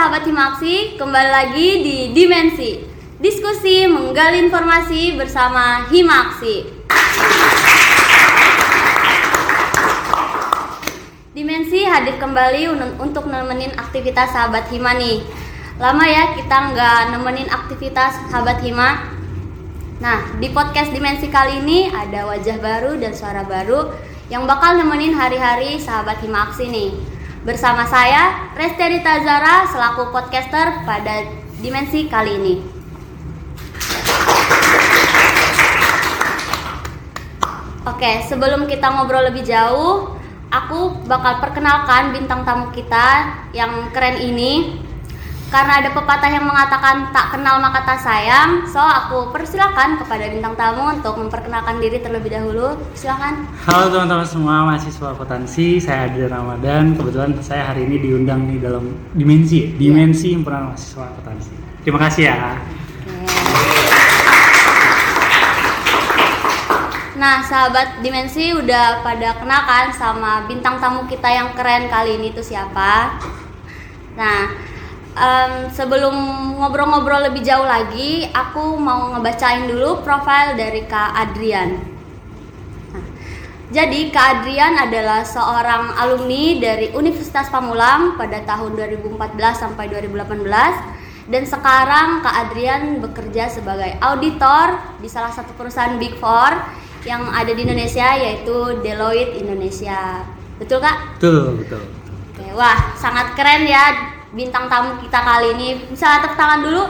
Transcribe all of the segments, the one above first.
sahabat Himaksi, kembali lagi di Dimensi. Diskusi menggali informasi bersama Himaksi. Dimensi hadir kembali un- untuk nemenin aktivitas sahabat Hima nih. Lama ya kita nggak nemenin aktivitas sahabat Hima. Nah, di podcast Dimensi kali ini ada wajah baru dan suara baru yang bakal nemenin hari-hari sahabat Himaksi nih. Bersama saya, Resti Tazara selaku podcaster pada Dimensi kali ini. Oke, sebelum kita ngobrol lebih jauh, aku bakal perkenalkan bintang tamu kita yang keren ini. Karena ada pepatah yang mengatakan tak kenal maka tak sayang, so aku persilakan kepada bintang tamu untuk memperkenalkan diri terlebih dahulu. Silakan. Halo teman-teman semua mahasiswa akuntansi, saya Adil Ramadan. Kebetulan saya hari ini diundang di dalam dimensi, dimensi himpunan mahasiswa akuntansi. Terima kasih ya. Nah, sahabat Dimensi udah pada kenal kan sama bintang tamu kita yang keren kali ini tuh siapa? Nah, em, sebelum ngobrol-ngobrol lebih jauh lagi, aku mau ngebacain dulu profil dari Kak Adrian. Nah, jadi Kak Adrian adalah seorang alumni dari Universitas Pamulang pada tahun 2014 sampai 2018 dan sekarang Kak Adrian bekerja sebagai auditor di salah satu perusahaan Big Four yang ada di Indonesia yaitu Deloitte Indonesia. Betul Kak? Betul, betul. Oke, wah sangat keren ya bintang tamu kita kali ini. Bisa tepuk tangan dulu.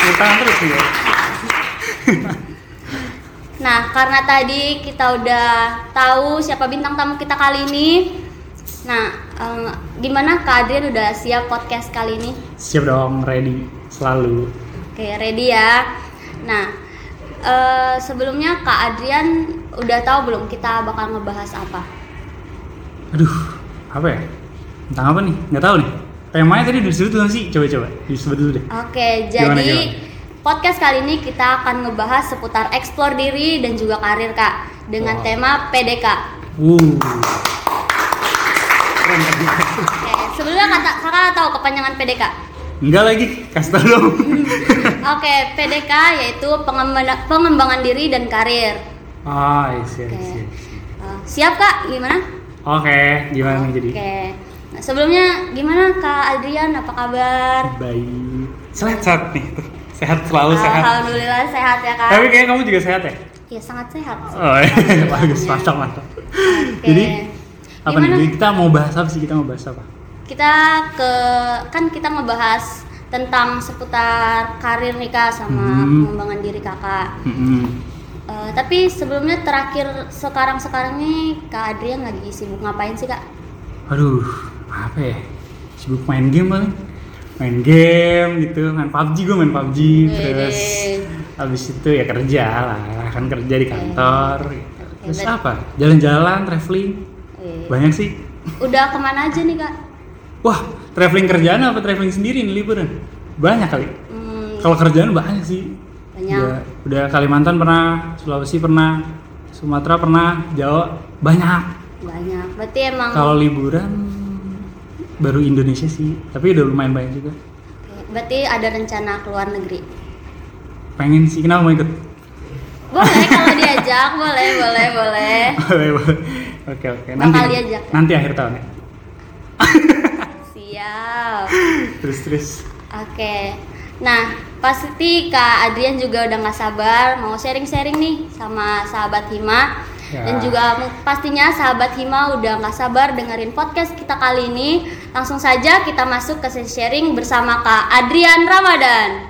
Tepuk tangan terus ya. Nah, karena tadi kita udah tahu siapa bintang tamu kita kali ini. Nah, em, gimana Kak Adrian udah siap podcast kali ini? Siap dong, ready selalu. Oke, ready ya. Nah, eh, sebelumnya Kak Adrian udah tahu belum kita bakal ngebahas apa? Aduh, apa ya? Tentang apa nih? Nggak tahu nih. Temanya tadi disebut belum sih? Coba-coba disebut dulu deh. Oke, Gimana, jadi gimana? podcast kali ini kita akan ngebahas seputar eksplor diri dan juga karir Kak dengan Wow. tema PDK. Uh. Oke, sebelumnya kata kakak tahu kepanjangan PDK? Enggak lagi, kasih tau dong. Oke, PDK yaitu pengembangan, pengembangan diri dan karir. Ah, iya, iya, iya. Siap Kak? Gimana? Oke, gimana nih jadi? Oke. Nah, sebelumnya gimana Kak Adrian? Apa kabar? Baik. Sehat-sehat nih. Sehat selalu sehat. Alhamdulillah sehat ya Kak. Tapi kayaknya kamu juga sehat ya? Ya sangat sehat. Oh iya, bagus, Alhamdulillah. mantap. Oke. Jadi, apa nih? Gimana? Jadi kita mau bahas apa sih? Kita mau bahas apa? Kita ke kan kita ngebahas tentang seputar karir nih Kak sama Hmm. pengembangan diri Kakak. Mm-mm. Eh, tapi sebelumnya terakhir sekarang-sekarang nih Kak Adrian lagi sibuk ngapain sih Kak? Aduh, apa ya? Sibuk main game paling. Main game gitu, main PUBG gue main PUBG terus habis itu ya kerja lah, kan kerja di kantor. gitu. Terus apa? Jalan-jalan, traveling. Eh, Banyak sih. udah ke mana aja nih Kak? Wah, traveling kerjaan apa traveling sendiri nih liburan? Banyak kali. Hmm, Kalau kerjaan banyak sih. banyak. Udah, udah Kalimantan pernah, Sulawesi pernah, Sumatera pernah, Jawa banyak. Banyak. Berarti emang Kalau liburan baru Indonesia sih, tapi udah lumayan banyak juga. Berarti ada rencana ke luar negeri. Pengen sih, kenapa mau ikut? Boleh kalau diajak, boleh, boleh, boleh. Boleh, boleh. Oke oke. Bakal Nanti diajak. nanti akhir tahun ya. Siap. Terus terus. Oke. Nah, pasti Kak Adrian juga udah nggak sabar mau sharing-sharing nih sama sahabat Hima. Ya. Dan juga pastinya sahabat Hima udah nggak sabar dengerin podcast kita kali ini. Langsung saja kita masuk ke sharing bersama Kak Adrian Ramadan.